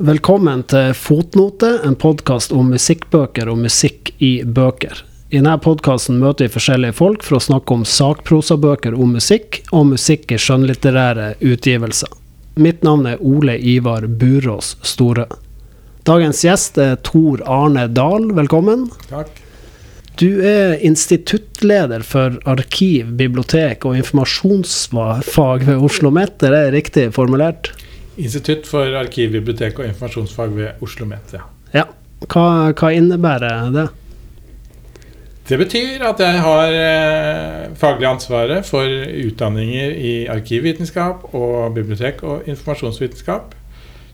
Velkommen til Fotnote, en podkast om musikkbøker og musikk i bøker. I denne podkasten møter vi forskjellige folk for å snakke om sakprosabøker om musikk, og musikk i skjønnlitterære utgivelser. Mitt navn er Ole Ivar Burås Store. Dagens gjest er Tor Arne Dahl, velkommen. Takk. Du er instituttleder for arkiv, bibliotek og informasjonsfag ved Oslo OsloMet, er det riktig formulert? Institutt for arkiv, bibliotek og informasjonsfag ved Oslo OsloMet, ja. ja. Hva, hva, innebærer det? Det betyr at jeg har eh, faglig ansvaret for utdanninger i arkivvitenskap og bibliotek og informasjonsvitenskap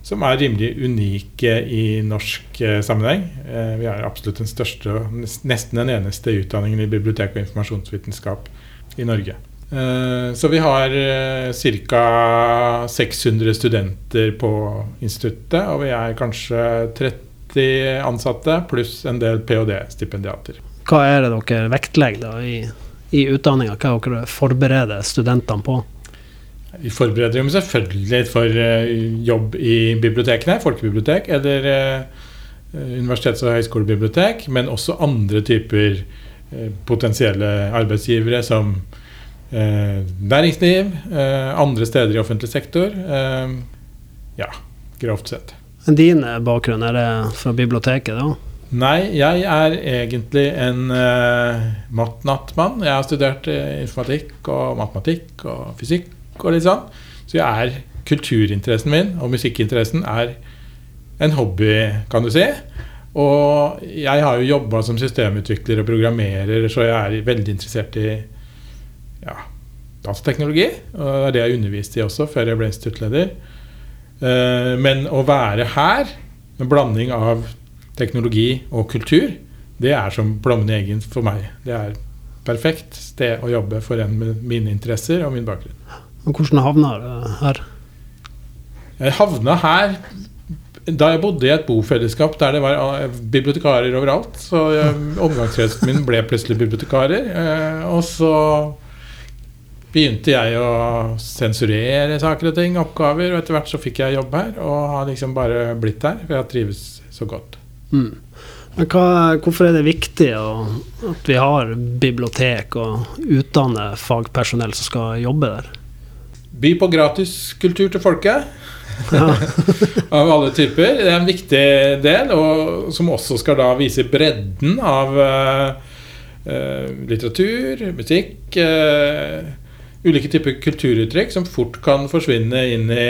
som er rimelig unike i norsk eh, sammenheng. Eh, vi er absolutt den største og nesten den eneste utdanningen i bibliotek- og informasjonsvitenskap i Norge. Eh, så vi har eh, ca. 600 studenter på instituttet, og vi er kanskje 30 ansatte pluss en del ph.d.-stipendiater. Hva er det dere vektlegger i, i utdanninga? Hva dere forbereder studentene på? Vi forbereder dem selvfølgelig for eh, jobb i bibliotekene, folkebibliotek eller universitets- og høyskolebibliotek, men også andre typer potensielle arbeidsgivere som næringsliv, andre steder i offentlig sektor. Ja, grovt sett. Din bakgrunn, er det fra biblioteket, da? Nei, jeg er egentlig en uh, matt-natt-mann. Jeg har studert informatikk og matematikk og fysikk og litt sånn. Så jeg er kulturinteressen min og musikkinteressen er en hobby, kan du si. Og jeg har jo jobba som systemutvikler og programmerer, så jeg er veldig interessert i ja, datateknologi. Og det er det jeg underviste i også før jeg ble instituttleder. Eh, men å være her, med blanding av teknologi og kultur, det er som blommen i egen for meg. Det er perfekt sted å jobbe for en med mine interesser og min bakgrunn. Men hvordan havna du her? Jeg havna her da jeg bodde i et bofellesskap der det var eh, bibliotekarer overalt. Så eh, omgangskretsen min ble plutselig bibliotekarer. Og så begynte jeg å sensurere saker og ting, oppgaver. Og etter hvert så fikk jeg jobb her, og har liksom bare blitt her. For jeg trives så godt. Mm. Men hva, hvorfor er det viktig å, at vi har bibliotek og utdanne fagpersonell som skal jobbe der? By på gratiskultur til folket. Ja. av alle typer. Det er en viktig del, og som også skal da vise bredden av uh, litteratur, musikk uh, Ulike typer kulturuttrykk som fort kan forsvinne inn i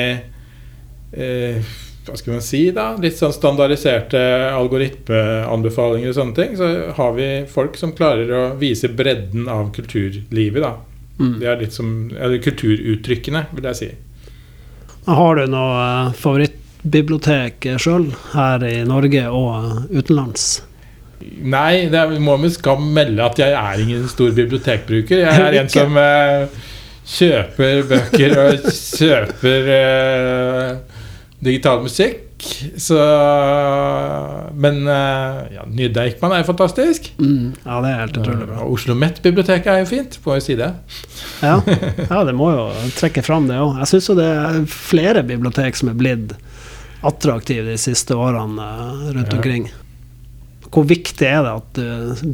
hva skal man si da, litt sånn standardiserte algoritmeanbefalinger og sånne ting. Så har vi folk som klarer å vise bredden av kulturlivet, da. Mm. Det er litt som eller kulturuttrykkene, vil jeg si. Har du noe eh, favorittbibliotek sjøl, her i Norge og utenlands? Nei, det må med skam melde at jeg er ingen stor bibliotekbruker. Jeg er en som uh, kjøper bøker og kjøper uh, digital musikk. Så Men uh, ja, Ny er jo fantastisk. Mm, ja, det er helt utrolig bra. Og Oslo Met-biblioteket er jo fint, får jeg si det. ja, ja, det må jo trekke fram det òg. Jeg syns jo det er flere bibliotek som er blitt attraktive de siste årene rundt ja. omkring. Hvor viktig er det at uh,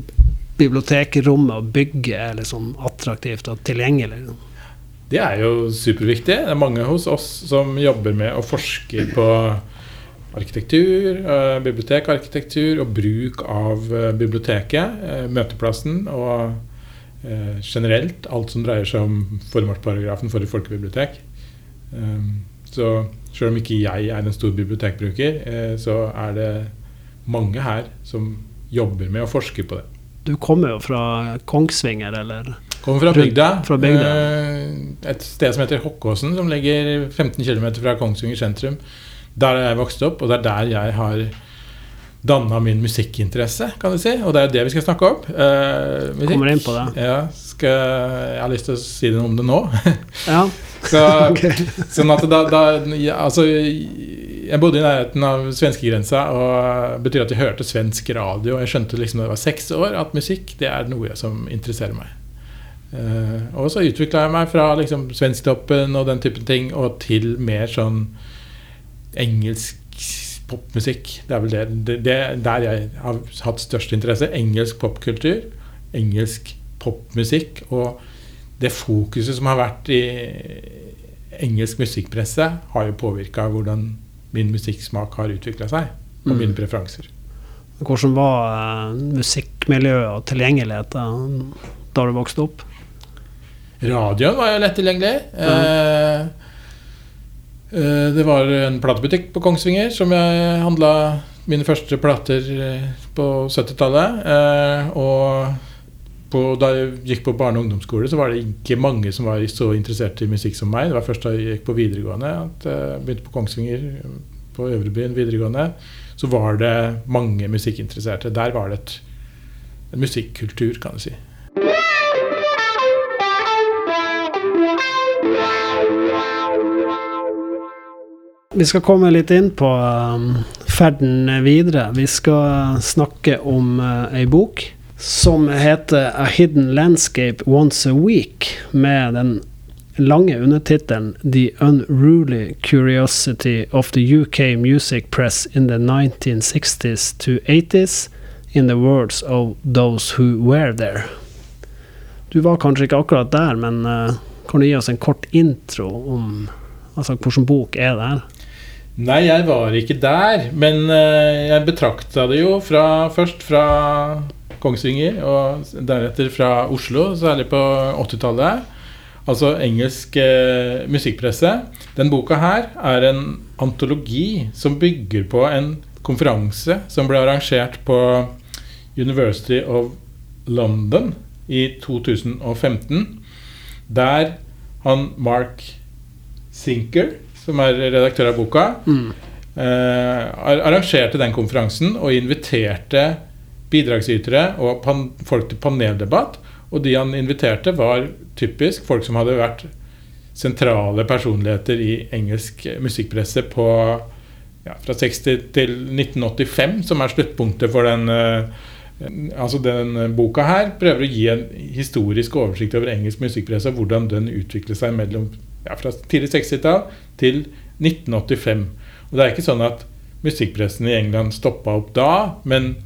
bibliotekrommet og bygget er liksom attraktivt og tilgjengelig? Det er jo superviktig. Det er mange hos oss som jobber med å forske på arkitektur, eh, bibliotekarkitektur og bruk av eh, biblioteket, eh, møteplassen og generelt alt som dreier seg om formålsparagrafen for et folkebibliotek. Så selv om ikke jeg er en stor bibliotekbruker, så er det mange her som jobber med å forske på det. Du kommer jo fra Kongsvinger, eller? Kommer fra bygda. Fra bygda. Et sted som heter Hokkåsen, som ligger 15 km fra Kongsvinger sentrum. Der har jeg vokst opp, og det er der jeg har danna min musikkinteresse, kan du si. Og det er det vi skal snakke om. Uh, Kommer inn på det. Ja, skal, jeg har lyst til å si noe om det nå. ja. Så, okay. Sånn at da, da ja, Altså, jeg bodde i nærheten av svenskegrensa, og det betyr at jeg hørte svensk radio. Jeg skjønte liksom da jeg var seks år at musikk det er noe som interesserer meg. Uh, og så utvikla jeg meg fra liksom, svensktoppen og den typen ting og til mer sånn engelsk popmusikk. Det er vel det, det, det der jeg har hatt størst interesse. Engelsk popkultur, engelsk popmusikk. Og det fokuset som har vært i engelsk musikkpresse, har jo påvirka hvordan min musikksmak har utvikla seg, og Mm. mine preferanser. Hvordan var eh, musikkmiljøet og tilgjengelighet eh, da du vokste opp? Radioen var jo lett tilgjengelig. Mm. eh, det var en platebutikk på Kongsvinger som jeg handla mine første plater eh, på 70-tallet. Eh, og på, da jeg gikk på barne- og ungdomsskole, så var det ikke mange som var så interessert i musikk som meg. Det var først da jeg gikk på videregående at jeg begynte på Kongsvinger, på Øvrebyen videregående. Så var det mange musikkinteresserte. Der var det et, en musikkultur, kan du si. Vi skal komme litt inn på um, ferden videre. Vi skal snakke om uh, ei bok som heter A Hidden Landscape Once a Week, med den lange undertittelen The Unruly Curiosity of the UK Music Press in the 1960s to 80s in the words of those who were there. Du var kanskje ikke akkurat der, men uh, kan du gi oss en kort intro om altså, hvilken bok er det her? Nei, jeg var ikke der, men eh, jeg betrakta det jo fra, først fra Kongsvinger og deretter fra Oslo, særlig på 80-tallet. Altså engelsk eh, musikkpresse. Den boka her er en antologi som bygger på en konferanse som ble arrangert på University of London i 2015, der han Mark Sinker, som er redaktør av boka, Mm. eh, arrangerte den konferansen og inviterte bidragsytere og folk til paneldebatt. Og de han inviterte, var typisk folk som hadde vært sentrale personligheter i engelsk musikkpresse på ja, fra 60 til 1985, som er sluttpunktet for den eh, Altså den boka her prøver å gi en historisk oversikt over engelsk musikkpresse og hvordan den utvikler seg mellom ja, fra tidlig 60-tall til 1985. Og det er ikke sånn at musikkpressen i England stoppa opp da, men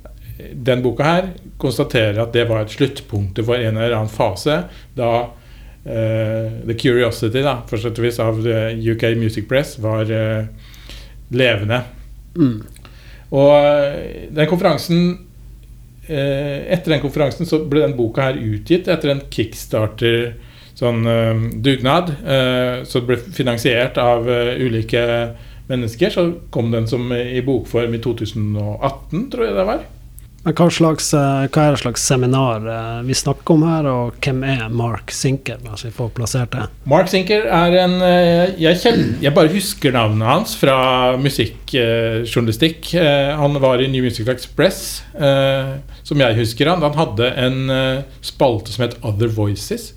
den boka her konstaterer at det var et sluttpunktet for en eller annen fase da uh, The Curiosity da, for sett og vis av eh, UK Music Press var uh, levende. Mm. Og eh, den konferansen uh, Etter den konferansen så ble den boka her utgitt etter en kickstarter sånn eh, dugnad. Eh, så det ble finansiert av eh, ulike mennesker. Så kom den som i bokform i 2018, tror jeg det var. Hva, slags, hva er det slags seminar vi snakker om her, og hvem er Mark Sinker? La vi får plassert det. Mark Sinker er en jeg, kjenner, jeg bare husker navnet hans fra musikkjournalistikk. Han var i New Music Express, som jeg husker han. Han hadde en spalte som het Other Voices,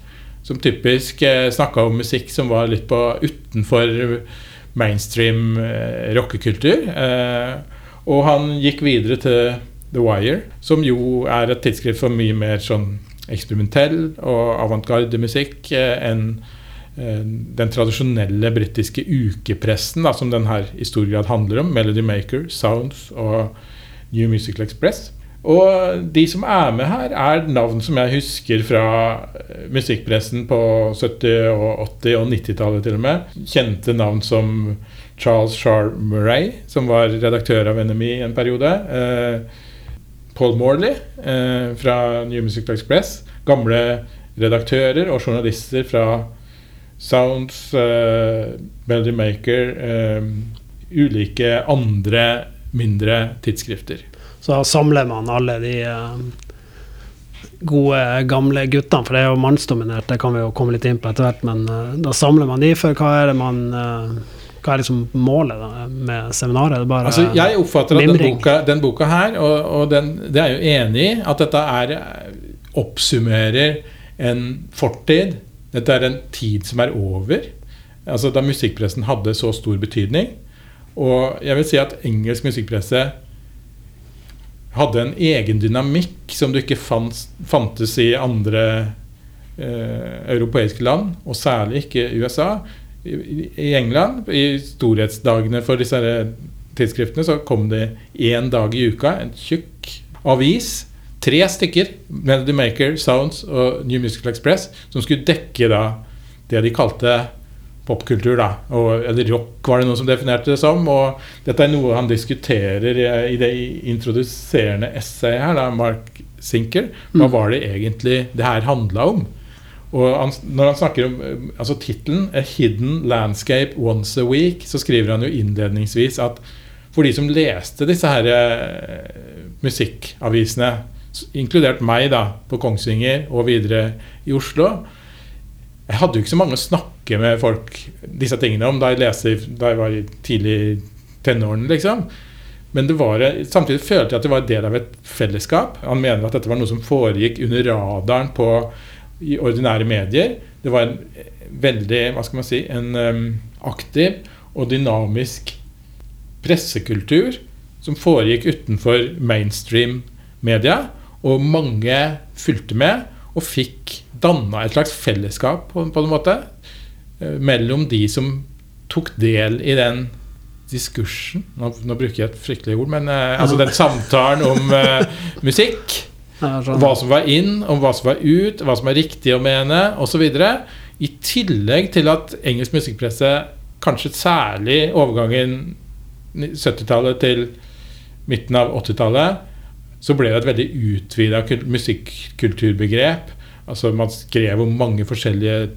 som typisk eh, snakka om musikk som var litt på utenfor mainstream eh, rockekultur. Eh, og han gikk videre til The Wire, som jo er et tidsskrift for mye mer sånn eksperimentell og avantgarde-musikk eh, enn eh, den tradisjonelle britiske ukepressen, da, som den her i stor grad handler om. Melody Maker, Sounds og New Musical Express. Og de som er med her, er navn som jeg husker fra eh, musikkpressen på 70-, og 80- og 90-tallet til og med. Kjente navn som Charles Char Murray, som var redaktør av NMI en periode. Eh, Paul Morley eh, fra New Musical Express. Gamle redaktører og journalister fra Sounds, eh, Melody Maker, ulike andre mindre tidsskrifter. Så da samler man alle de eh, gode, gamle guttene, for det er jo mannsdominert, det kan vi jo komme litt inn på etter hvert, men eh, da samler man de, for hva er det man eh, hva er liksom målet da, med seminaret? Det bare Altså, jeg oppfatter at den boka, den boka her, og, og den, det er jo enig i, at dette er oppsummerer en fortid. Dette er en tid som er over. Altså Da musikkpressen hadde så stor betydning. Og jeg vil si at engelsk musikkpresse hadde en egen dynamikk som du ikke fant, fantes i andre eh, europeiske land, og særlig ikke USA. I, I England, i storhetsdagene for disse tidsskriftene, så kom det én dag i uka en tjukk avis. Tre stykker, Melody Maker, Sounds og New Musical Express, som skulle dekke da det de kalte popkultur, da. Og, eller rock, var det noen som definerte det som. Og dette er noe han diskuterer i det introduserende essayet her, da, Mark Sinker. Hva Mm. var det egentlig det her handla om? Og han, når han snakker om eh, altså tittelen 'A Hidden Landscape Once a Week', så skriver han jo innledningsvis at for de som leste disse her eh, musikkavisene, inkludert meg da, på Kongsvinger og videre i Oslo Jeg hadde jo ikke så mange å snakke med folk disse tingene om da jeg leste i- da jeg var i tidlig tenårene, liksom. Men var, samtidig følte jeg at det var en del av et fellesskap. Han mener at dette var noe som foregikk under radaren på i ordinære medier. Det var en veldig, hva skal man si, en um, aktiv og dynamisk pressekultur som foregikk utenfor mainstream media, og mange fulgte med og fikk danna et slags fellesskap på, på en måte eh, mellom de som tok del i den diskursen Nå, nå bruker jeg et fryktelig ord, men eh, altså den samtalen om eh, musikk. Hva som var inn, om hva som var ut, hva som er riktig å mene osv. I tillegg til at engelsk musikkpresse, kanskje særlig overgangen 70-tallet til midten av 80-tallet, så ble det et veldig utvida musikkulturbegrep. Altså Man skrev om mange forskjellige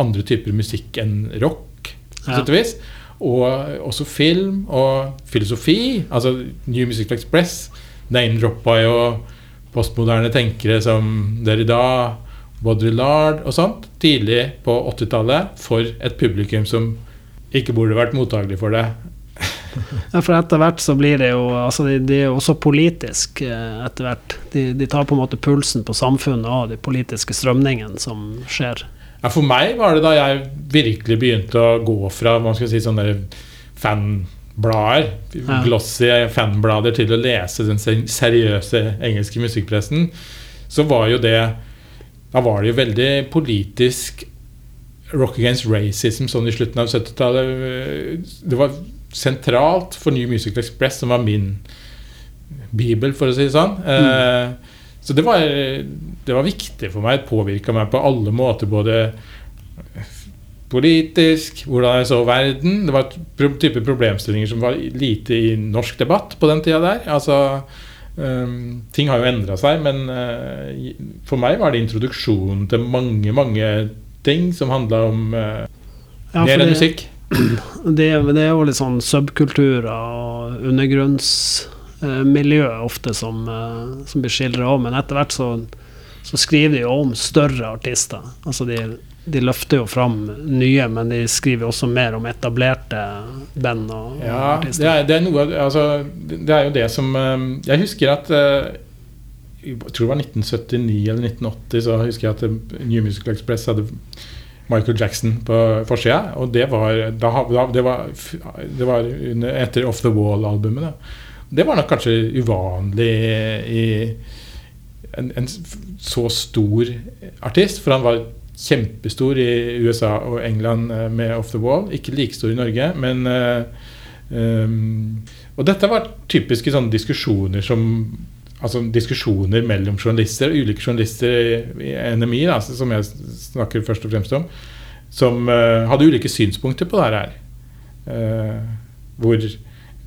andre typer musikk enn rock. på sett og vis. Og også film og filosofi. Altså New Musical Express name-droppa jo postmoderne tenkere som Derrida, Baudrillard og sånt tidlig på 80-tallet for et publikum som ikke burde vært mottagelig for det. For etter hvert så blir det jo altså de, de er også politisk eh, etter hvert. De, de tar på en måte pulsen på samfunnet og de politiske strømningene som skjer. Ja, for meg var det da jeg virkelig begynte å gå fra man skal si, sånne fanblader, Ja. glossy fanblader, til å lese den seriøse engelske musikkpressen, så var jo det Da var det jo veldig politisk Rock Against Racism sånn i slutten av 70-tallet. Det var sentralt for New Musical Express, som var min bibel, for å si det sånn. Mm. så det var, det var viktig for meg. Det påvirka meg på alle måter. Både politisk, hvordan jeg så verden. Det var type problemstillinger som var lite i norsk debatt på den tida der. Altså, ehm, ting har jo endra seg, men eh, for meg var det introduksjonen til mange, mange ting som handla om uh, Ja, mer enn musikk. Det, det er jo litt sånn subkulturer og undergrunnsmiljø ofte som, eh, som blir skildra òg, men etter hvert så, så skriver de jo om større artister. Altså de, de løfter jo fram nye, men de skriver også mer om etablerte band og, Ja, det artister. er, det er noe altså, det det er jo det som eh, Jeg husker at eh, Jeg tror det var 1979 eller 1980, så husker jeg at New Musical Express hadde Michael Jackson på forsida. Og det var, da, det var, det var under, etter Off The Wall-albumet. Det var nok kanskje uvanlig i en, en så stor artist, for han var kjempestor i USA og England eh, med Off The Wall. Ikke like stor i Norge, men um, Og dette var typiske sånne diskusjoner som Altså diskusjoner mellom journalister, ulike journalister i- NMI, da, som jeg snakker først og fremst om, som uh, hadde ulike synspunkter på dette her. Uh, hvor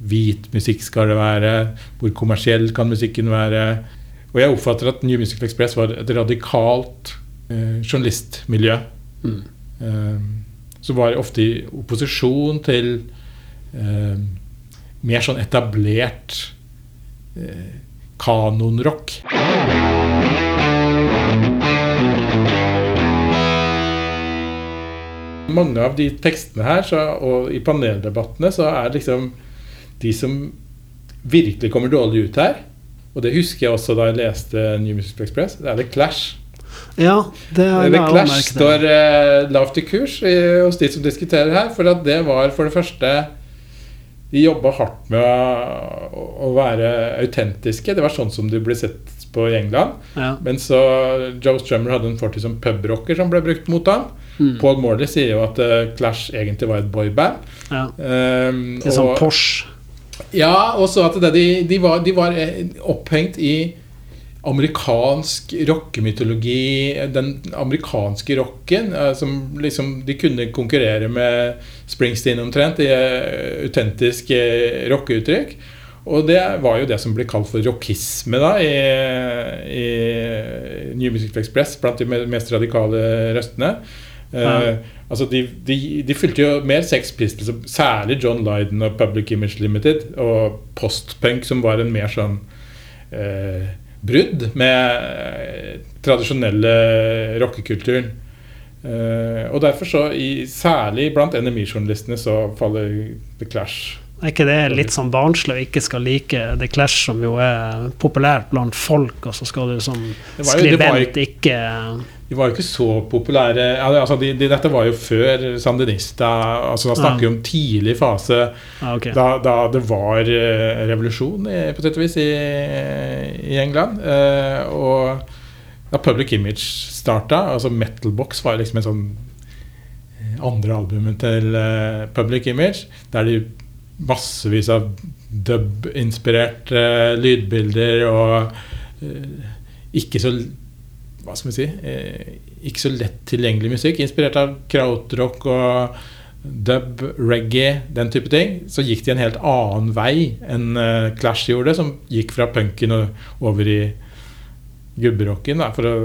hvit musikk skal det være? Hvor kommersiell kan musikken være? Og jeg oppfatter at New Musical Express var et radikalt uh, journalistmiljø. Mm. Som var ofte i opposisjon til mer sånn etablert eh, kanonrock. Mange av de tekstene her så, og i paneldebattene så er liksom de som virkelig kommer dårlig ut her, og det husker jeg også da jeg leste New Music Express, det er The Clash. Ja, det har The Clash står uh, lavt i kurs i, hos de som diskuterer her. For at det var for det første De jobba hardt med å, være autentiske. Det var sånn som de ble sett på i England. Ja. Men så Joe Strummer hadde en fortid som pubrocker som ble brukt mot ham. Mm. Paul Morley sier jo at eh, Clash egentlig var et boyband. ja. Um, Litt sånn og- Porsche. Ja, og så at det, de, de, var, de var eh, opphengt i amerikansk rockemytologi, den amerikanske rocken, eh, som liksom De kunne konkurrere med Springsteen omtrent i eh, autentiske rockeuttrykk. Og det var jo det som ble kalt for rockisme da i, i New Music Express, blant de mest radikale røstene. Ja. Uh, altså de, de, de, fylte jo mer Sex Pistols, særlig John Lydon og Public Image Limited, og postpunk, som var en mer sånn uh, brudd med uh, tradisjonelle rockekulturen. og derfor så, i, særlig blant NMI-journalistene, så faller The Clash er ikke det litt sånn barnslig å ikke skal like The Clash, som jo er populært blant folk, og så skal du som skribent ikke De var jo ikke så populære altså de, de, Dette var jo før Sandinista. Altså Da snakker vi ja. om tidlig fase, ah, okay. da, da, det var uh, revolusjon i, på sett og vis i, i England. Uh, og da Public Image starta, altså Metalbox var liksom en sånn andre albumet til uh, Public Image, der de massevis av dub-inspirerte lydbilder og ikke så Hva skal vi si uh, Ikke så lett tilgjengelig musikk. Inspirert av krautrock og dub, reggae, den type ting. Så gikk de en helt annen vei enn Clash gjorde, som gikk fra punken og over i gubberocken, for å,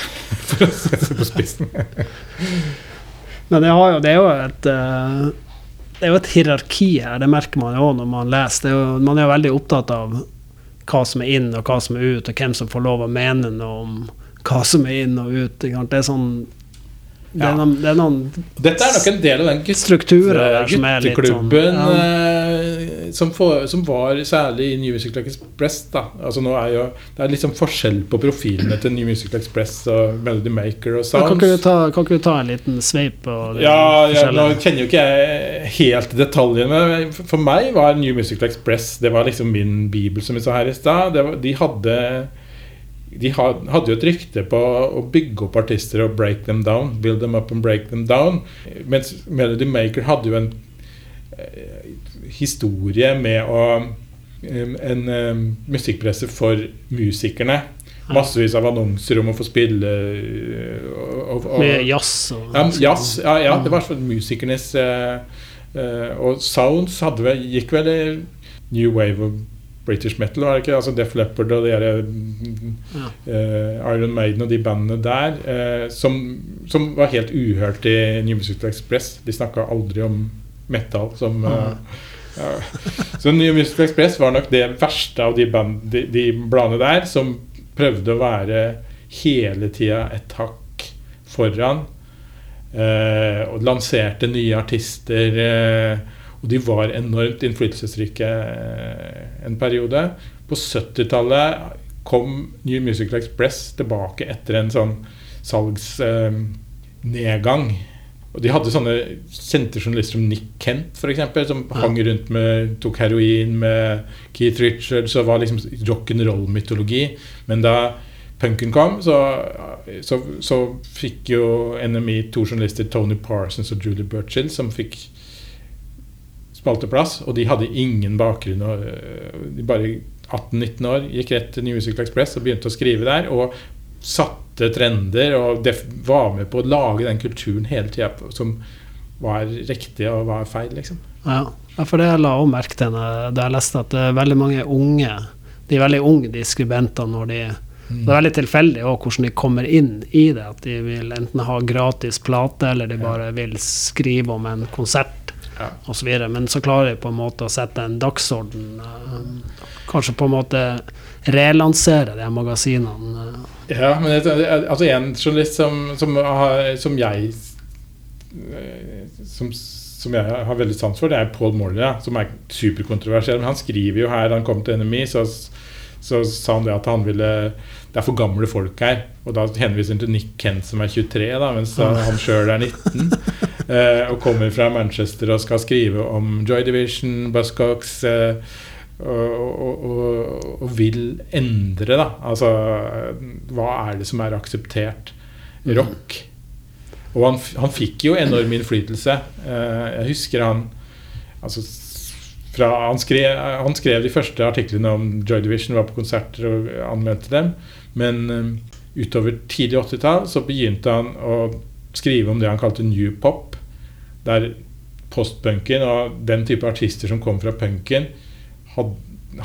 for å sette på spissen. Men det, jo, det, er jo et det er jo et hierarki her, det merker man jo når man leser. Er jo, man er jo veldig opptatt av hva som er inn og hva som er ut, og hvem som får lov å mene noe om hva som er inn og ut. Det er sånn det er, noen, det er noen Dette er nok en del av den som litt sånn ja. Eh, som, for, som, var særlig i New Musical Express. Da. Altså nå er jo, det er liksom forskjell på profilene til New Musical Express og Melody Maker og Sounds. Kan ikke, du ta, kan ikke du ta en liten sveip? Ja, ja, nå kjenner jo ikke jeg helt detaljene. For meg var New Musical Express Det var liksom min bibel, som vi sa her i stad. De hadde de hadde jo et rykte på å bygge opp artister og break them down. Build them up and break them down. Mens Melody Maker hadde jo en eh, historie med å En musikkpresse for musikerne. Massevis av annonser om å få spille og, og, Med jazz og ja, jazz, ja, ja, det var sånn musikernes uh, Og Sounds hadde vel, gikk vel New Wave of British metal, var det ikke? Altså Def Leppard og de der, ja. uh, Iron Maiden og de bandene der, uh, som, som, var helt uhørt i New Musical Express. De snakka aldri om metal som uh, ja. Så New Musical Express var nok det verste av de, band, de, de bladene der, som prøvde å være hele tida et hakk foran. og lanserte nye artister. Uh, og de var enormt innflytelsesrike eh, en periode. På 70-tallet kom New Musical Express tilbake etter en sånn salgsnedgang. Eh, og De hadde sånne kjente journalister som Nick Kent, for eksempel, som ja. hang rundt med tok heroin med Keith Richards og var liksom rock'n'roll-mytologi. Men da punken kom, så, så, så, fikk jo NME to journalister, Tony Parsons og Julie Burchill, som fikk spalteplass, og de hadde ingen bakgrunn. Og, øh, de bare 18-19 år gikk rett til New Musical Express og begynte å skrive der. Og satte trender og var med på å lage den kulturen hele tida som var riktig og var feil, liksom. Ja, for det jeg la òg merke til da jeg leste at det er veldig mange unge De er veldig unge, de skribentene, når de mm. Det er veldig tilfeldig også hvordan de kommer inn i det. At de vil enten ha gratis plate, eller de bare vil skrive om en konsert ja. osv. Men så klarer de på en måte å sette en dagsorden. Uh, kanskje på en måte relansere de magasinene. Uh. Ja, men altså en journalist som, som, som jeg som, som, jeg har veldig sans for, det er Paul Morley, som er superkontroversiell. Men han skriver jo her han kom til NMI, så, så sa han det at han ville det er for gamle folk her. Og da henviser han til Nick Kent som er 23, da, mens han sjøl er 19. Eh, og kommer fra Manchester og skal skrive om Joy Division, Buzzcocks. Eh, og, og, og, vil endre, da. Altså Hva er det som er akseptert rock? Og han, han fikk jo enorm innflytelse. Eh, jeg husker han altså fra, han, skrev, han, skrev, de første artiklene om Joy Division, var på konserter og anmeldte dem. Men utover tidlig 80-tall så begynte han å skrive om det han kalte new pop. Der postpunken og den type artister som kom fra punken, hadde,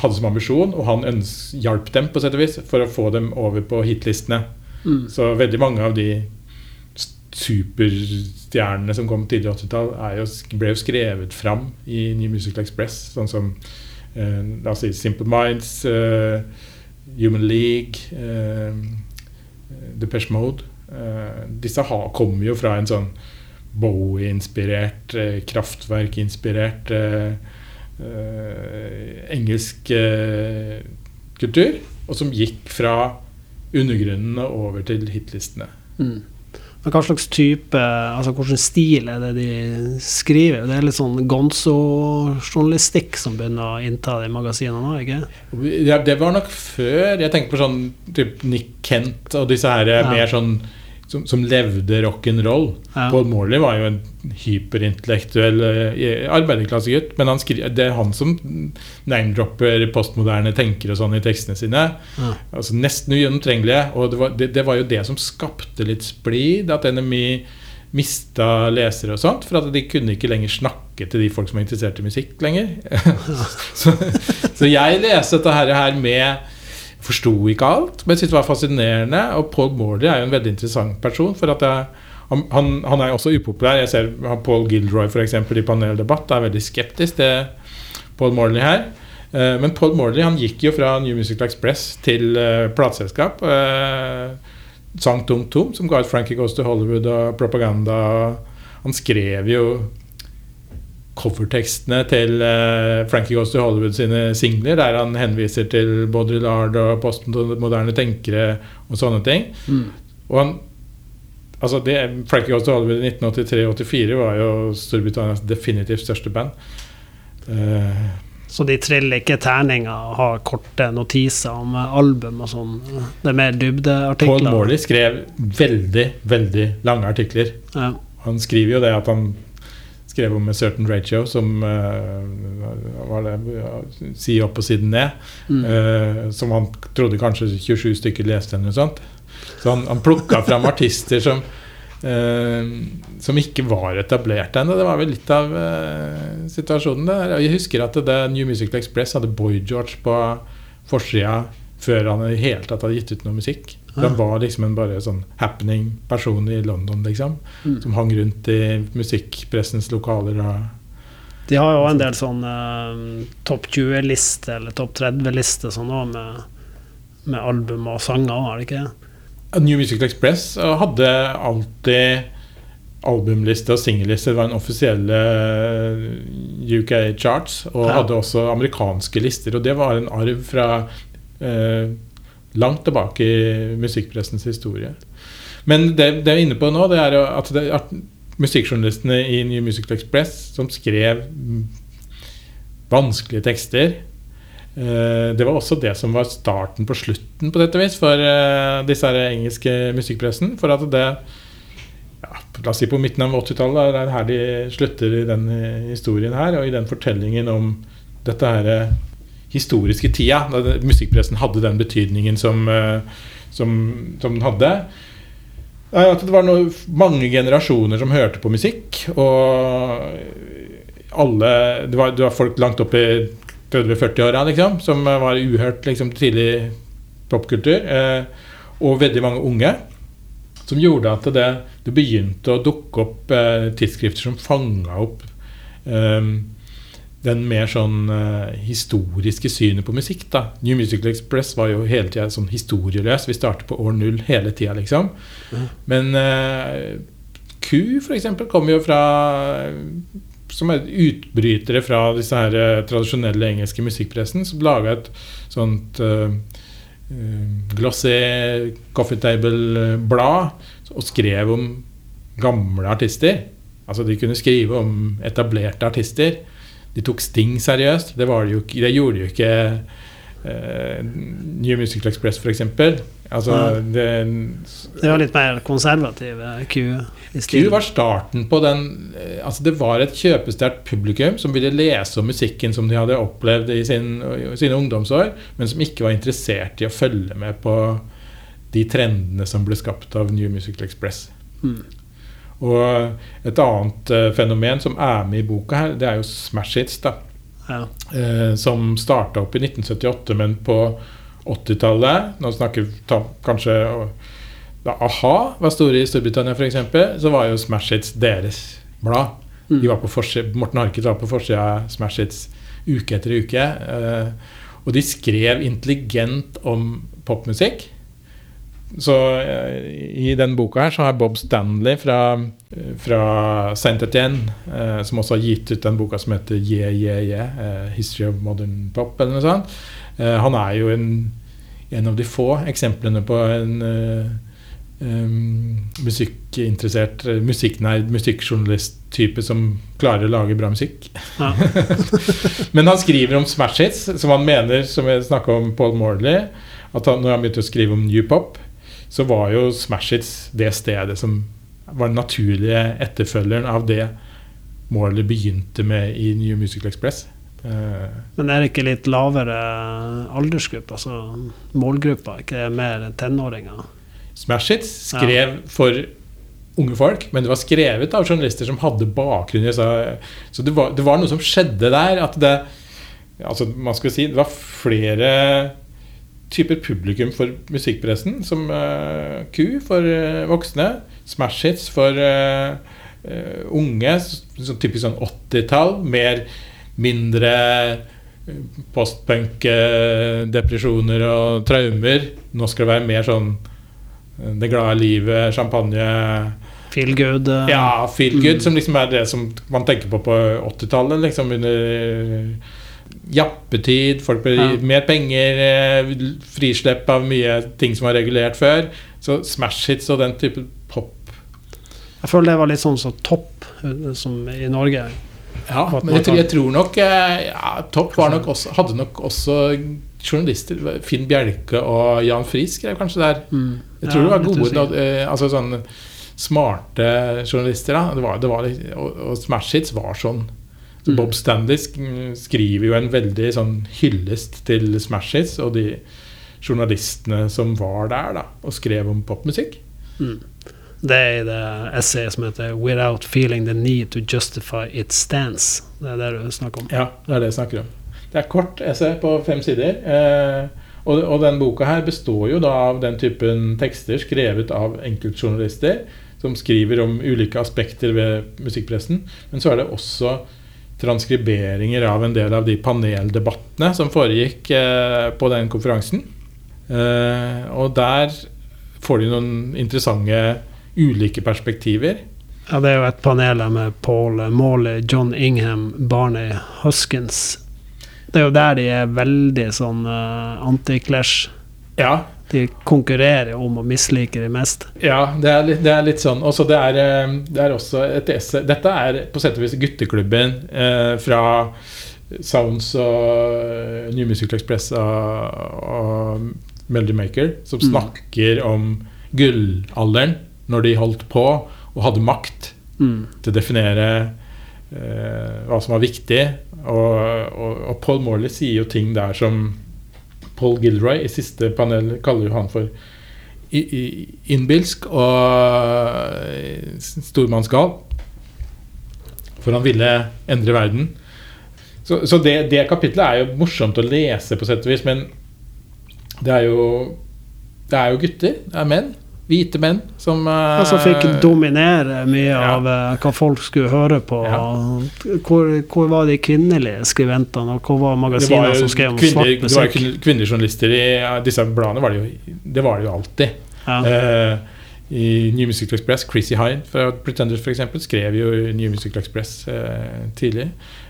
hadde som ambisjon, og han hjalp dem på sett og vis for å få dem over på hitlistene. Mm. Så veldig mange av de superstjernene som kom tidlig 80-tall, ble jo skrevet fram i New Musical Express. Sånn som eh, la oss si Simple Minds, eh, Human League, eh, Depeche Mode. Uh, disse kommer jo fra en sånn Bowie-inspirert, Kraftverk-inspirert engelsk kultur. Og som gikk fra undergrunnen og over til hitlistene. Mm. Men hva slags type, altså hvilken stil er det de skriver? Det er litt sånn gonzo-journalistikk som begynner å innta de magasinene nå, ikke? Ja, det var nok før. Jeg tenker på sånn typ Nick Kent og disse her ja. mer sånn som, som levde rock'n'roll. Ja. Paul Morley var jo en hyperintellektuell uh, arbeiderklassegutt. Men han skri, det er han som name-dropper postmoderne tenkere og sånn i tekstene sine. Ja. Altså Nesten ugjennomtrengelige. Og det var, det, det var, jo det som skapte litt splid. At NMI mista lesere og sånt. For at de kunne ikke lenger snakke til de folk som var interessert i musikk lenger. så, så, jeg leste dette her med forsto ikke alt, men syntes det var fascinerende. Og Paul Morley er jo en veldig interessant person. for at jeg, han, han, er også upopulær. Jeg ser Paul Gilroy for eksempel, i paneldebatt er veldig skeptisk til Paul Morley her. Eh, men Paul Morley han gikk jo fra New Musical Express til uh, plateselskap. Uh, Sang Tom Tom, som ga ut Frankie Goes to Hollywood og propaganda. Han skrev jo covertekstene til uh, Frankie Goes to Hollywood sine singler, der han henviser til Baudrillard og postmoderne tenkere og sånne ting. Mm. Og han Altså det, Frankie Goes to Hollywood i 1983-84 var jo Storbritannias definitivt største band. Uh, så de triller ikke terninger og har korte notiser om album og sånn? Det er mer dybdeartikler? Paul Morley skrev veldig, veldig lange artikler. Ja. Han skriver jo det at han skrev om en certain ratio, som uh, var det side opp og side ned. Mm. Uh, som han trodde kanskje 27 stykker leste, eller noe sånt. Så han, han plukka fram artister som uh, som ikke var etablert ennå. Det var vel litt av situasjonen der. Jeg husker at det New Musical Express hadde Boy George på forsida før han i hele tatt hadde gitt ut noe musikk. Den var liksom en bare sånn happening person i London, liksom. Mm. Som hang rundt i musikkpressens lokaler. De har jo en del sånn uh, topp 20-liste eller topp 30-liste sånn òg, med, med, album og sanger, har de ikke det? New Musical Express hadde alltid albumliste og singelliste. Det var en offisielle eh, UK charts, og ja. hadde også amerikanske lister. Og det var en arv fra uh, langt tilbake i musikkpressens historie. Men det, det jeg er inne på nå, det er at, det, at musikkjournalistene i New Musical Express som skrev vanskelige tekster eh, Det var også det som var starten på slutten på dette vis for eh, disse her engelske musikkpressen. For at det ja, La oss si på midten av 80-tallet er det her de slutter i den historien her, og i den fortellingen om dette her historiske tida, da musikkpressen hadde den betydningen som, eh, som, som den hadde. At det var noe, mange generasjoner som hørte på musikk. Og alle Det var, det var folk langt opp i 30-40-åra liksom, som var uhørt liksom, tidlig popkultur. Eh, og veldig mange unge. Som gjorde at det, det begynte å dukke opp eh, tidsskrifter som fanga opp eh, den mer sånn uh, historiske synet på musikk. da. New Musical Express var jo hele tida sånn historieløs. Vi starter på år null hele tida, liksom. Mm. Men uh, Q, for eksempel, kommer jo fra Som er utbrytere fra disse her uh, tradisjonelle engelske musikkpressen, som laga et sånt uh, glossé coffee table-blad og skrev om gamle artister. Altså de kunne skrive om etablerte artister de tok Sting seriøst. Det, de jo, det gjorde jo ikke uh, New Musical Express, f.eks. Altså, det, Det var litt mer konservative Q Q var starten på den eh, Altså Det var et kjøpesterkt publikum som ville lese om musikken som de hadde opplevd i sin, i sine ungdomsår, men som ikke var interessert i å følge med på de trendene som ble skapt av New Musical Express. Mm. Og et annet eh, fenomen som er med i boka her, det er jo Smash Hits, da. Ja. Eh, som starta opp i 1978, men på 80-tallet Nå snakker vi kanskje da a-ha var store i Storbritannia, f.eks., så var jo Smash Hits deres blad. Mm. De var på Morten Harket var på forsida av Smash Hits uke etter uke. Eh, og de skrev intelligent om popmusikk. Så eh, i den boka her så har Bob Stanley fra, fra Saint Etienne, eh, som også har gitt ut den boka som heter Yeah, yeah, yeah, eh, History of Modern Pop, eller noe sånt. Eh, han er jo en, en av de få eksemplene på en eh, musikkinteressert, musikknerd, musikkjournalist-type som klarer å lage bra musikk. Ja. Men han skriver om smash hits, som han mener, som vi snakka om Paul Morley, at han, når han begynte å skrive om new pop, så var jo smash hits det stedet som var den naturlige etterfølgeren av det Morley begynte med i New Musical Express. Eh, Men er det ikke litt lavere aldersgruppe, altså målgruppa? Ikke mer tenåringer? Smash Hits skrev for unge folk, men det var skrevet av journalister som hadde bakgrunn i Så, så det, var, det var noe som skjedde der. At det Altså, man skal si Det var flere typer publikum for musikkpressen, som uh, Q for uh, voksne, Smash Hits for uh, unge, så typisk sånn 80-tall, mer mindre postpunk, depresjoner og traumer. Nå skal det være mer sånn det glade livet, champagne Feel good? Ja, feel good, Mm. som liksom er det som man tenker på på 80-tallet. Liksom under jappetid, folk ble Ja. mer penger, eh, frislepp av mye ting som var regulert før. Så smash hits og den type pop Jeg føler det var litt sånn som topp eh, som i Norge. Ja, men jeg tror, jeg tror nok eh, ja, Topp var nok også, hadde nok også journalister. Finn Bjelke og Jan Friis skrev kanskje der. Mm. Jeg tror Ja, det var gode eh, Altså sånn smarte journalister. Da. Det var, det var, og, og Smash Hits var sånn. Mm. Bob Stanley skriver jo en veldig sånn hyllest til Smashes og de journalistene som var der da, og skrev om popmusikk. Mm. Det er i det essayet som heter 'Without feeling the need to justify its stance'. Det er det du snakker om. Ja, det er det jeg snakker om. Det er kort essay på fem sider. Eh, og, og den boka her består jo da av den typen tekster skrevet av enkeltjournalister som skriver om ulike aspekter ved musikkpressen. Men så er det også transkriberinger av en del av de paneldebattene som foregikk eh, på den konferansen. Eh, og der får de noen interessante ulike perspektiver. Ja, det er jo et panel med Paul Morley, John Ingham, Barney Huskins. Det er jo der de er veldig sånn uh, anti-clash. Ja, De konkurrerer om å mislike de mest. Ja, det er litt, det er litt sånn. Også det, er, eh, det er også et esse. Dette er på sett og vis gutteklubben eh, fra Sounds og New Musical Express og, og Melody Maker, som Mm. snakker om gullalderen, når de holdt på og hadde makt Mm. til å definere eh, hva som var viktig. Og, og, og Paul Morley sier jo ting der som Paul Gilroy i siste panel kaller han for innbilsk og eh, stormannsgal. For han ville endre verden. Så, så det, det kapitlet er jo morsomt å lese, på sett og vis, men det er jo Det er jo gutter. Det er menn. Hvite menn som uh, Altså fikk dominere mye Ja. av uh, hva folk skulle høre på. Ja. Hvor, hvor var de kvinnelige skribentene, og hvor var magasinene som skrev om kvinner, svart det var jo musikk? kvinnelige journalister i disse bladene. Var det, jo, det var det jo alltid. Ja. Uh, I New Musical Express, Chrissy Hyde fra Pretenders for eksempel, skrev jo New Musical Express eh, tidlig.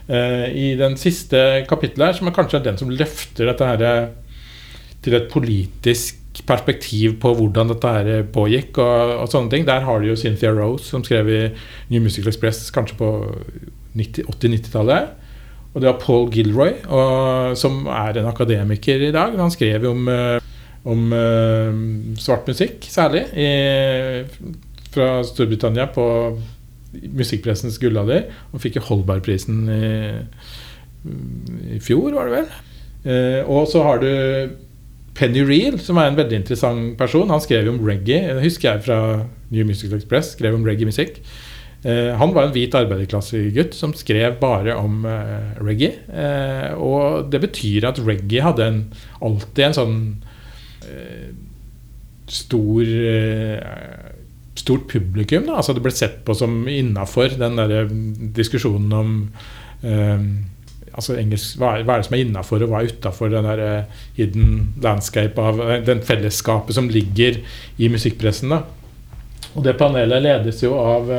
Eh, I den siste kapittelet her, som er kanskje er den som løfter dette her eh, til et politisk perspektiv på hvordan dette her pågikk, og, og sånne ting. Der har du jo Cynthia Rose, som skrev i New Musical Express kanskje på 80-90-tallet. Og det var Paul Gilroy, og, som er en akademiker i dag. Han skrev jo om, eh, om eh, svart musikk, særlig, i, fra Storbritannia på musikkpressens gullalder. Og fikk jo Holbergprisen i, i fjor, var det vel. Eh, og så har du Penny Reel, som er en veldig interessant person. Han skrev om reggae. Det husker jeg fra New Musical Express. Skrev om reggae-musikk. Eh, han var en hvit arbeiderklassegutt som skrev bare om eh, reggae. Eh, og det betyr at reggae hadde en, alltid en sånn eh, stor eh, stort publikum. Da. Altså Det ble sett på som innafor den der diskusjonen om altså engelsk, hva, er, hva er det som er innafor, og hva er utafor den der hidden landscape av den fellesskapet som ligger i musikkpressen. da og det panelet ledes jo av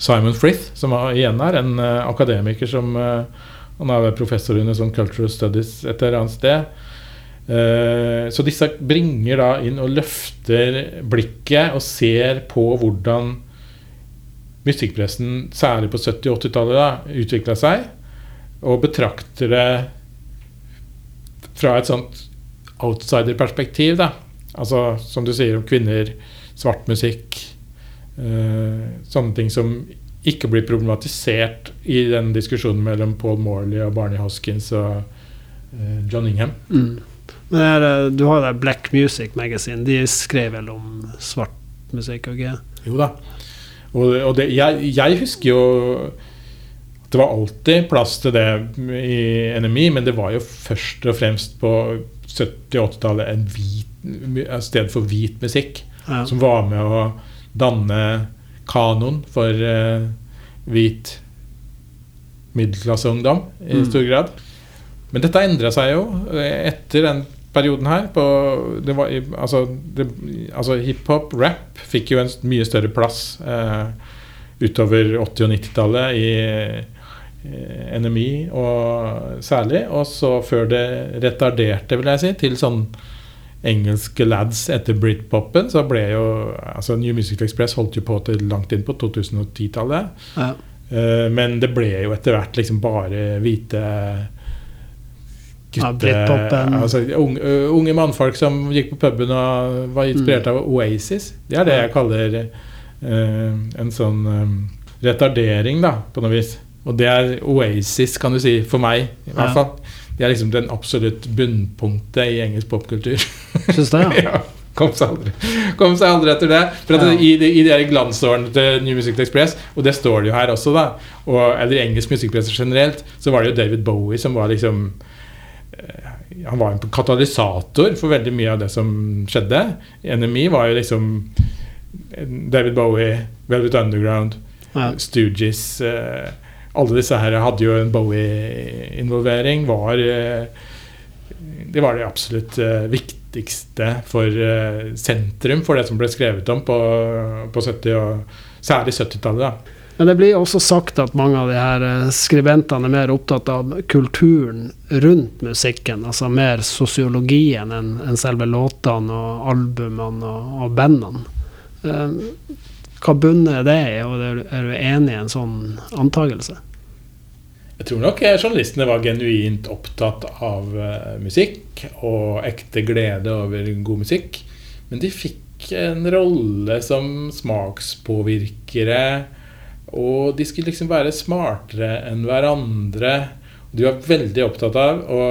Simon Frith, som igjen er en akademiker som Han er professor under sånn Cultural Studies et eller annet sted. Så disse bringer da inn og løfter blikket og ser på hvordan musikkpressen, særlig på 70- og 80-tallet, utvikla seg. Og betrakter det fra et sånt outsider-perspektiv. Altså som du sier om kvinner, svart musikk, eh, sånne ting som ikke blir problematisert i den diskusjonen mellom Paul Morley og Barney Hoskins og eh, John Ingham. Mm. Men er, du har jo Black Music Magazine. De skrev vel om svart musikk? Okay? Jo da. Og, og det, jeg, jeg, husker jo det var alltid plass til det i NMI, men det var jo først og fremst på 70-80-tallet et sted for hvit musikk ja. som var med å danne kanon for uh, hvit middelklasseungdom i mm. stor grad. Men dette endra seg jo eh, etter den perioden her. På, var, altså, altså hiphop, rap, fikk jo en mye større plass uh, utover 80- og 90-tallet i NMI og særlig. Og så før det retarderte, vil jeg si, til sånn engelske lads etter britpopen, så ble jo altså New Music Express holdt jo på til langt inn på 2010-tallet. Ja. Uh, men det ble jo etter hvert liksom bare hvite gutter ja, altså, unge, uh, unge, mannfolk som gikk på puben og var inspirert mm. av Oasis. Det er det jeg kaller uh, en sånn um, retardering, da, på noe vis. Og det er Oasis, kan du si, for meg i hvert fall. De er liksom den absolutt bunnpunktet i engelsk popkultur. Syns det, ja. ja. Kom seg aldri Kom seg aldri etter det. For ja. I, i de glansårene til New Music Express, og det står det jo her også, da, og, eller engelsk musikkpresse generelt, så var det jo David Bowie som var liksom eh, han var en katalysator for veldig mye av det som skjedde. NMI var jo liksom David Bowie, Velvet Underground, ja. Stooges eh, alle disse her hadde jo en Bowie-involvering. Var eh, Det var det absolutt eh, viktigste for eh, sentrum for det som ble skrevet om på, på 70- og særlig 70-tallet. Men det blir også sagt at mange av de her skribentene er mer opptatt av kulturen rundt musikken. Altså mer sosiologien enn selve låtene og albumene og, bandene. Hva bunner det i, og er du enig i en sånn antakelse? Jeg tror nok journalistene var genuint opptatt av uh, musikk og ekte glede over god musikk. Men de fikk en rolle som smakspåvirkere. Og de skulle liksom være smartere enn hverandre. De var veldig opptatt av å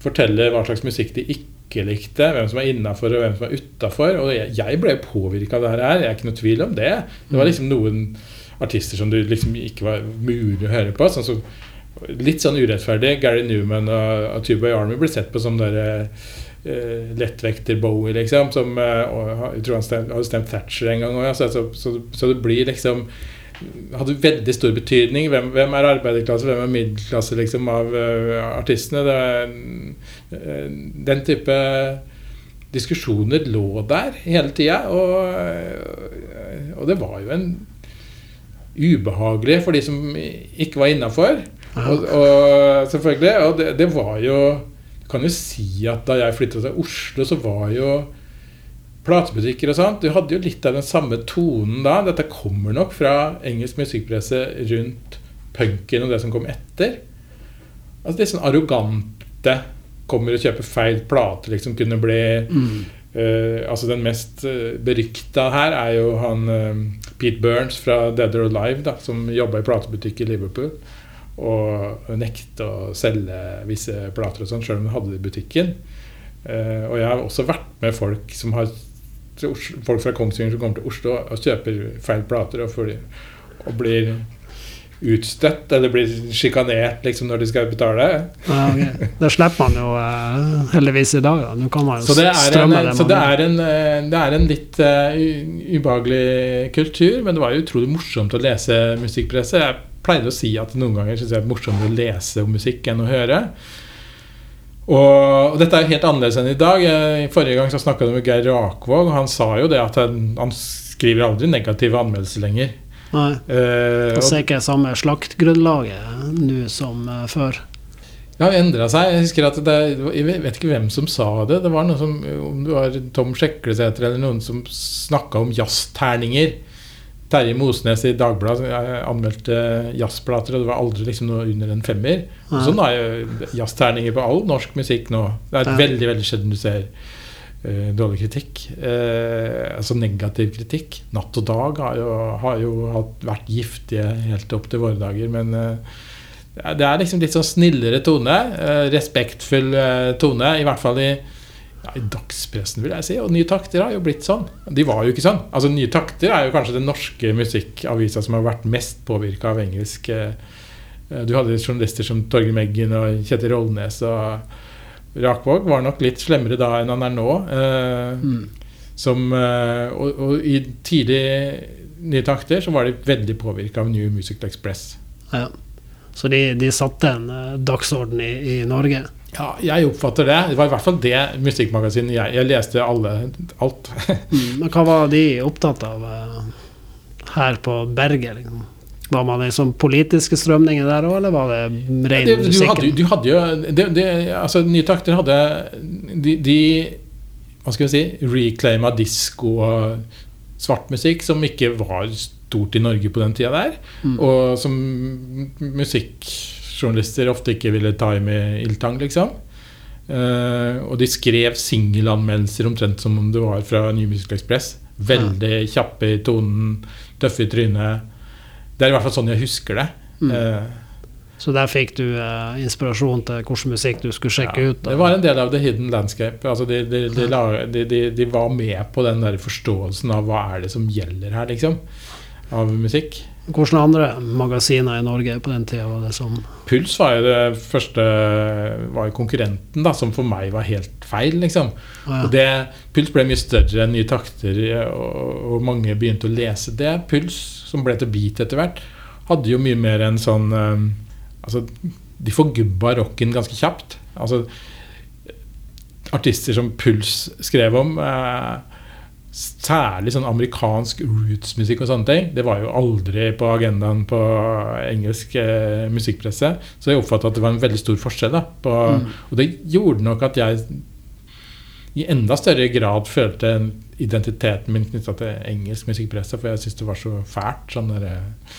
fortelle hva slags musikk de ikke likte. Hvem som var innafor og hvem som var utafor. Og jeg, jeg ble påvirka av det her. Jeg er ikke noe tvil om det. Det var liksom noen artister som det liksom ikke var mulig å høre på. Sånn som, litt sånn urettferdig. Gary Newman og, og Tuba Army ble sett på som der, uh, lettvekter Bowie, liksom. Som, uh, jeg tror han stem, hadde stemt Thatcher en gang òg. Ja, så, så, så, så, det blir liksom hadde veldig stor betydning. Hvem, hvem er arbeiderklasse, hvem er middelklasse liksom, av uh, artistene? Det, den type diskusjoner lå der hele tida. Og, og det var jo en ubehagelig for de som ikke var innafor. Og, og, selvfølgelig. Og det, det, var jo Du kan jo si at da jeg flytta til Oslo, så var jo platebutikker og sånt Du hadde jo litt av den samme tonen da. Dette kommer nok fra engelsk musikkpresse rundt punken og det som kom etter. Altså Litt sånn arrogante kommer og kjøper feil plate, liksom kunne bli Mm. uh, Altså Den mest uh, berykta her er jo han uh, Pete Burns fra Dead or Alive, da, som jobba i platebutikk i Liverpool. Og nekta å selge visse plater og sånn, sjøl om hun hadde det i butikken. Uh, og jeg har også vært med folk som har til Oslo, Folk fra Kongsvinger som kommer til Oslo og kjøper feil plater og, får, og blir utstøtt eller blir sjikanert liksom, når de skal betale. Ja, okay. Det slipper man jo uh, heldigvis i dag. Da. Nå kan man jo Så det er en, det så det er en, eh, det er en litt uh, ubehagelig kultur, men det var jo utrolig morsomt å lese musikkpresse. Jeg pleide å si at noen ganger syns jeg det er morsommere å lese om musikk enn å høre. Og, og dette er helt annerledes enn i dag. Eh, Forrige gang så snakka du med Geir Rakvåg, og han sa jo det at han, han skriver aldri negative anmeldelser lenger. Nei. Eh, Og så er ikke samme slaktgrunnlaget nå som eh, før. Det har endra seg. Jeg husker at det, jeg vet ikke hvem som sa det. Det var noe som, Om det var Tom Sjeklesæter eller noen som snakka om jazzterninger. Terje Mosnes i Dagbladet eh, anmeldte jazzplater, og det var aldri liksom noe under en femmer. Og sånn er jo jazzterninger på all norsk musikk nå. Det er veldig veldig sjelden du ser uh, dårlig kritikk. Uh, altså negativ kritikk. Natt og Dag har jo, har jo hatt, vært giftige helt opp til våre dager, men uh, det er- liksom litt sånn snillere tone. eh, respektfull eh, tone, i hvert fall i, ja, i dagspressen, vil jeg si. Og Nye Takter har jo blitt sånn. De var jo ikke sånn. Altså Nye Takter er jo kanskje den norske musikkavisa som har vært mest påvirka av engelsk. eh, eh, Du hadde journalister som Torgeir Meggen og Kjetil Rollnes og Rakvåg var nok litt slemmere da enn han er nå. eh, Mm. som, eh, og, og i tidlig Nye Takter så var de veldig påvirka av New Musical Express. Ja. Så de, de satte en dagsorden i, i Norge. Ja, jeg oppfatter det. Det var i hvert fall det musikkmagasinet jeg Jeg leste alle, alt. Mm. Men hva var de opptatt av eh, her på berget? Liksom? Var man i sånn politiske strømninger der òg, eller var det ren musikk musikken? du hadde jo det, det, altså, Nye Takter hadde de, de Hva skal vi si reclaima disko og svart musikk som ikke var stort i Norge på den tida der. Mm. Og som musikkjournalister ofte ikke ville ta i med ildtang, liksom. Uh, og de skrev singelanmeldelser omtrent som om det var fra New Musical Express. Veldig kjappe i tonen, tøffe i trynet. Det er i hvert fall sånn jeg husker det. Mm. Uh, Så der fikk du uh, inspirasjon til hvilken musikk du skulle sjekke Ja, ut? Da. Det var en del av The Hidden Landscape. Altså de, de, de, de var med på den der forståelsen av hva er det som gjelder her, liksom. Av musikk. Hvilke andre magasiner i Norge på den tida var det som Puls var jo det første Var jo konkurrenten, da, som for meg var helt feil, liksom. Å, ja. Og det, Puls ble mye større enn Nye takter, og, og mange begynte å lese det. Puls, som ble til Beat etter hvert, hadde jo mye mer en sånn eh, Altså, de forgubba rocken ganske kjapt. Altså, artister som Puls skrev om eh, Særlig sånn amerikansk rootsmusikk og sånne ting. Det var jo aldri på agendaen på engelsk eh, musikkpresse. Så jeg oppfatta at det var en veldig stor forskjell. Da, på, Mm. Og det gjorde nok at jeg i enda større grad følte identiteten min knytta til engelsk musikkpresse, for jeg syntes det var så fælt, sånn der, eh,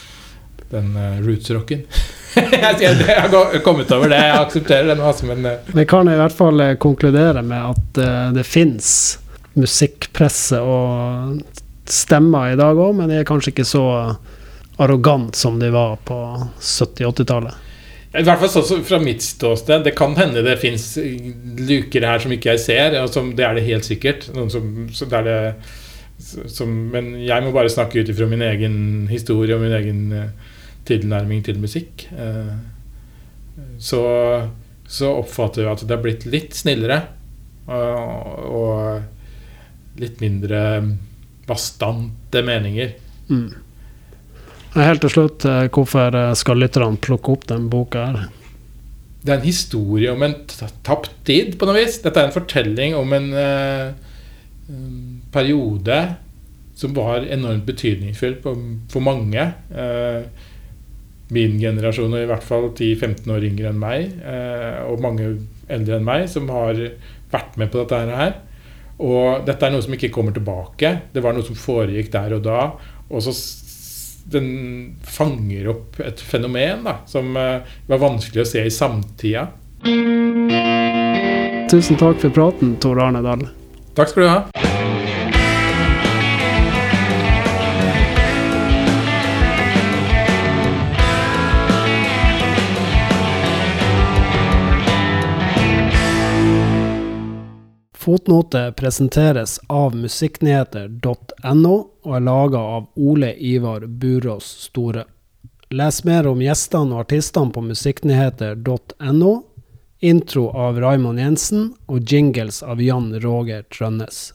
den uh, roots-rocken. jeg har kommet over det, jeg aksepterer den. Altså, men uh. Vi kan i hvert fall eh, konkludere med at uh, det fins musikkpresse og stemmer i dag òg, men de er kanskje ikke så arrogant som de var på 70-80-tallet. I hvert fall sånn fra mitt ståsted. Det kan hende det fins luker her som ikke jeg ser. Som, det er det helt sikkert. Som, det er det, som, men jeg må bare snakke ut ifra min egen historie og min egen eh, tilnærming til musikk. Eh, så, så oppfatter jeg at det har blitt litt snillere. Og, og litt mindre bastante meninger. Mm. Helt til slutt, eh, hvorfor eh, skal lytterne plukke opp den boka her? Det er en historie om en tapt tid, på noe vis. Dette er en fortelling om en eh, periode som var enormt betydningsfull for mange. Min generasjon, og i hvert fall 10-15 år yngre enn meg, og mange eldre enn meg, som har vært med på dette her. Og dette er noe som ikke kommer tilbake. Det var noe som foregikk der og da. Og så den fanger opp et fenomen da, som eh, var vanskelig å se i samtida. tusen takk for praten, Tor Arne Dahl. Takk skal du ha. Fotnote presenteres av musikknyheter.no og er laga av Ole Ivar Burås Store. Les mer om gjestene og artistene på musikknyheter.no. Intro av Raymond Jensen og jingles av Jan Roger Trønnes.